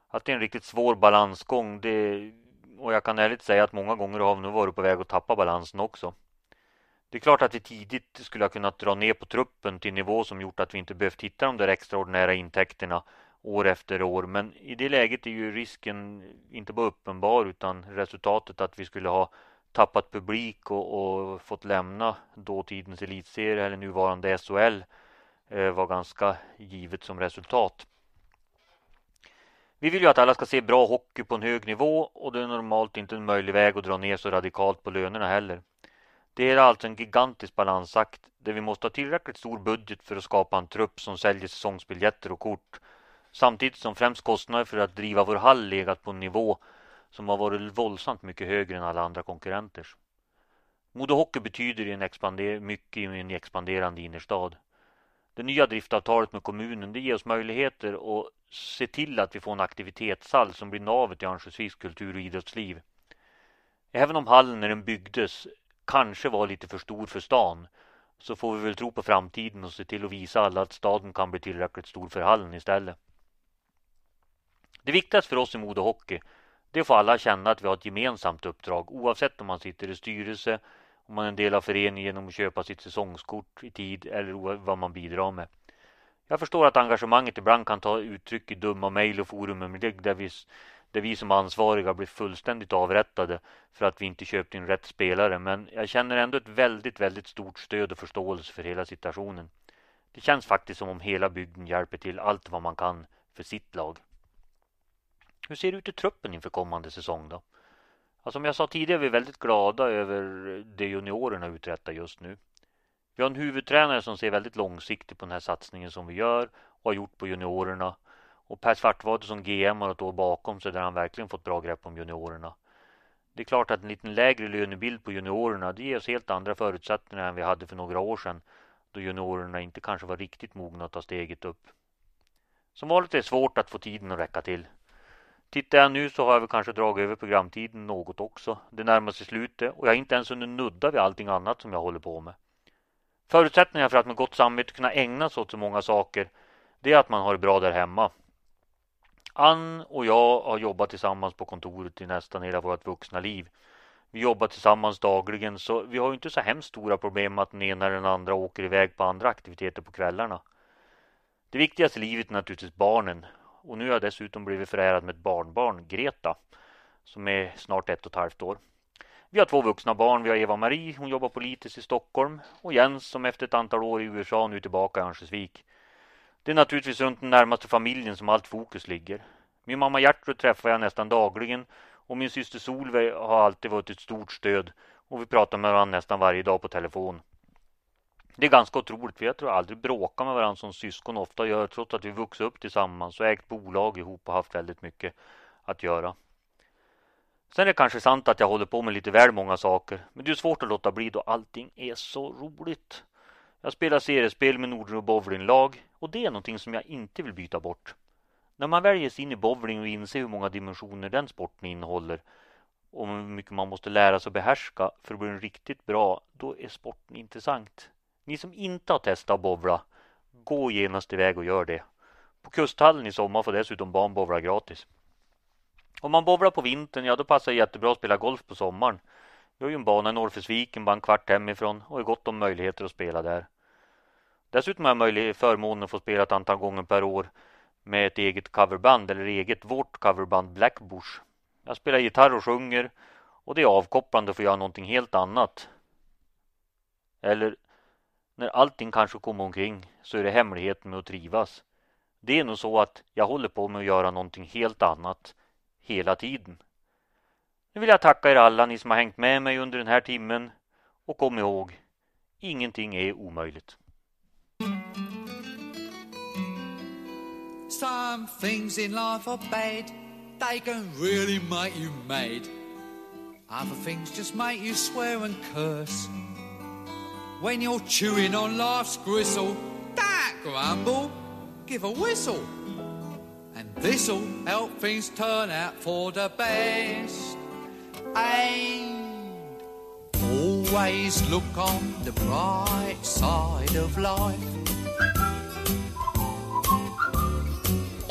Speaker 2: Att det är en riktigt svår balansgång det, och jag kan ärligt säga att många gånger har vi nog varit på väg att tappa balansen också. Det är klart att vi tidigt skulle ha kunnat dra ner på truppen till nivå som gjort att vi inte behövt hitta de där extraordinära intäkterna år efter år. Men i det läget är ju risken inte bara uppenbar utan resultatet att vi skulle ha tappat publik och, och fått lämna dåtidens elitserie eller nuvarande SHL eh, var ganska givet som resultat. Vi vill ju att alla ska se bra hockey på en hög nivå och det är normalt inte en möjlig väg att dra ner så radikalt på lönerna heller. Det är alltså en gigantisk balansakt där vi måste ha tillräckligt stor budget för att skapa en trupp som säljer säsongsbiljetter och kort samtidigt som främst kostnader för att driva vår hall legat på en nivå som har varit våldsamt mycket högre än alla andra konkurrenters. Modo Hockey betyder en expander mycket i en expanderande innerstad. Det nya driftavtalet med kommunen det ger oss möjligheter att se till att vi får en aktivitetshall som blir navet i Örnsköldsviks kultur och idrottsliv. Även om hallen när den byggdes kanske var lite för stor för stan så får vi väl tro på framtiden och se till att visa alla att staden kan bli tillräckligt stor för hallen istället. Det viktigaste för oss i Modo Hockey det är att få alla känna att vi har ett gemensamt uppdrag oavsett om man sitter i styrelse, om man är en del av föreningen genom att köpa sitt säsongskort i tid eller vad man bidrar med. Jag förstår att engagemanget ibland kan ta uttryck i dumma mejl och forum där vi, där vi som ansvariga blir fullständigt avrättade för att vi inte köpt in rätt spelare. Men jag känner ändå ett väldigt, väldigt stort stöd och förståelse för hela situationen. Det känns faktiskt som om hela bygden hjälper till allt vad man kan för sitt lag. Hur ser det ut i truppen inför kommande säsong då? Ja, som jag sa tidigare är vi väldigt glada över det juniorerna uträttar just nu. Vi har en huvudtränare som ser väldigt långsiktigt på den här satsningen som vi gör och har gjort på juniorerna. Och Per Svartvade som GM har ett år bakom sig där han verkligen fått bra grepp om juniorerna. Det är klart att en liten lägre lönebild på juniorerna det ger oss helt andra förutsättningar än vi hade för några år sedan då juniorerna inte kanske var riktigt mogna att ta steget upp. Som vanligt är det svårt att få tiden att räcka till. Tittar jag nu så har jag väl kanske dragit över programtiden något också. Det närmar sig slutet och jag är inte ens under nudda vid allting annat som jag håller på med. Förutsättningarna för att med gott samvete kunna ägna sig åt så många saker det är att man har det bra där hemma. Ann och jag har jobbat tillsammans på kontoret i nästan hela vårt vuxna liv. Vi jobbar tillsammans dagligen så vi har inte så hemskt stora problem att den ena eller den andra åker iväg på andra aktiviteter på kvällarna. Det viktigaste i livet är naturligtvis barnen och nu har jag dessutom blivit förärad med ett barnbarn, Greta, som är snart ett och ett halvt år. Vi har två vuxna barn. Vi har Eva-Marie, hon jobbar politiskt i Stockholm och Jens som efter ett antal år i USA nu är tillbaka i Örnsköldsvik. Det är naturligtvis runt den närmaste familjen som allt fokus ligger. Min mamma Gertrud träffar jag nästan dagligen och min syster Solveig har alltid varit ett stort stöd och vi pratar med varandra nästan varje dag på telefon. Det är ganska otroligt. för jag tror aldrig bråkar med varandra som syskon ofta gör trots att vi vuxit upp tillsammans och ägt bolag ihop och haft väldigt mycket att göra. Sen är det kanske sant att jag håller på med lite väl många saker. Men det är svårt att låta bli då allting är så roligt. Jag spelar seriespel med Nordro bowlinglag och det är någonting som jag inte vill byta bort. När man väljer sig in i bowling och inser hur många dimensioner den sporten innehåller och hur mycket man måste lära sig att behärska för att bli riktigt bra, då är sporten intressant. Ni som inte har testat att bowla, gå genast iväg och gör det. På Kusthallen i sommar får dessutom barn bowla gratis. Om man bowlar på vintern, ja då passar det jättebra att spela golf på sommaren. Vi har ju en bana i Norrfällsviken, bara en kvart hemifrån och är gott om möjligheter att spela där. Dessutom har jag möjlighet förmånen att få spela ett antal gånger per år med ett eget coverband eller eget vårt coverband Blackbush. Jag spelar gitarr och sjunger och det är avkopplande att få göra någonting helt annat. Eller när allting kanske kommer omkring så är det hemligheten med att trivas. Det är nog så att jag håller på med att göra någonting helt annat hela tiden. Nu vill jag tacka er alla ni som har hängt med mig under den här timmen och kom ihåg, ingenting är omöjligt.
Speaker 3: Some things in life are bad, they can really make you mad. Other things just make you swear and curse. When you're chewing on life's gristle, don't grumble, give a whistle. And this'll help things turn out for the best. And always look on the bright side of life.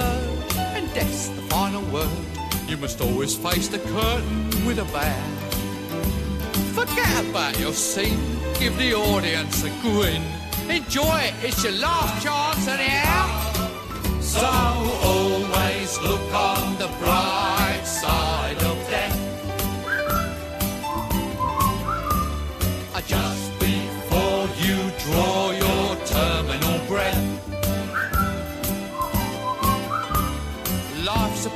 Speaker 3: and death's the final word. You must always face the curtain with a bow. Forget about your scene, give the audience a grin. Enjoy it, it's your last chance anyhow. So always look on the bright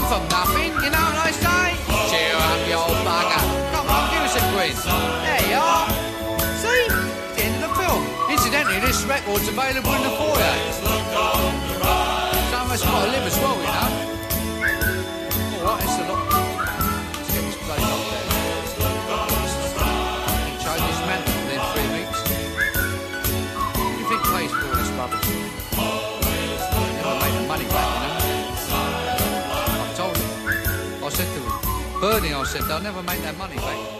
Speaker 3: Come from nothing, you know what I say? Cheer up, you old bugger. Come on, give us a quiz. There you are. See? The end of the film. Incidentally, this record's available in the foyer. Some of us got to live as well, you know. All right, it's a lot. Let's get this place there. Within three weeks. You for this rubbish? I said, they'll never make that money back.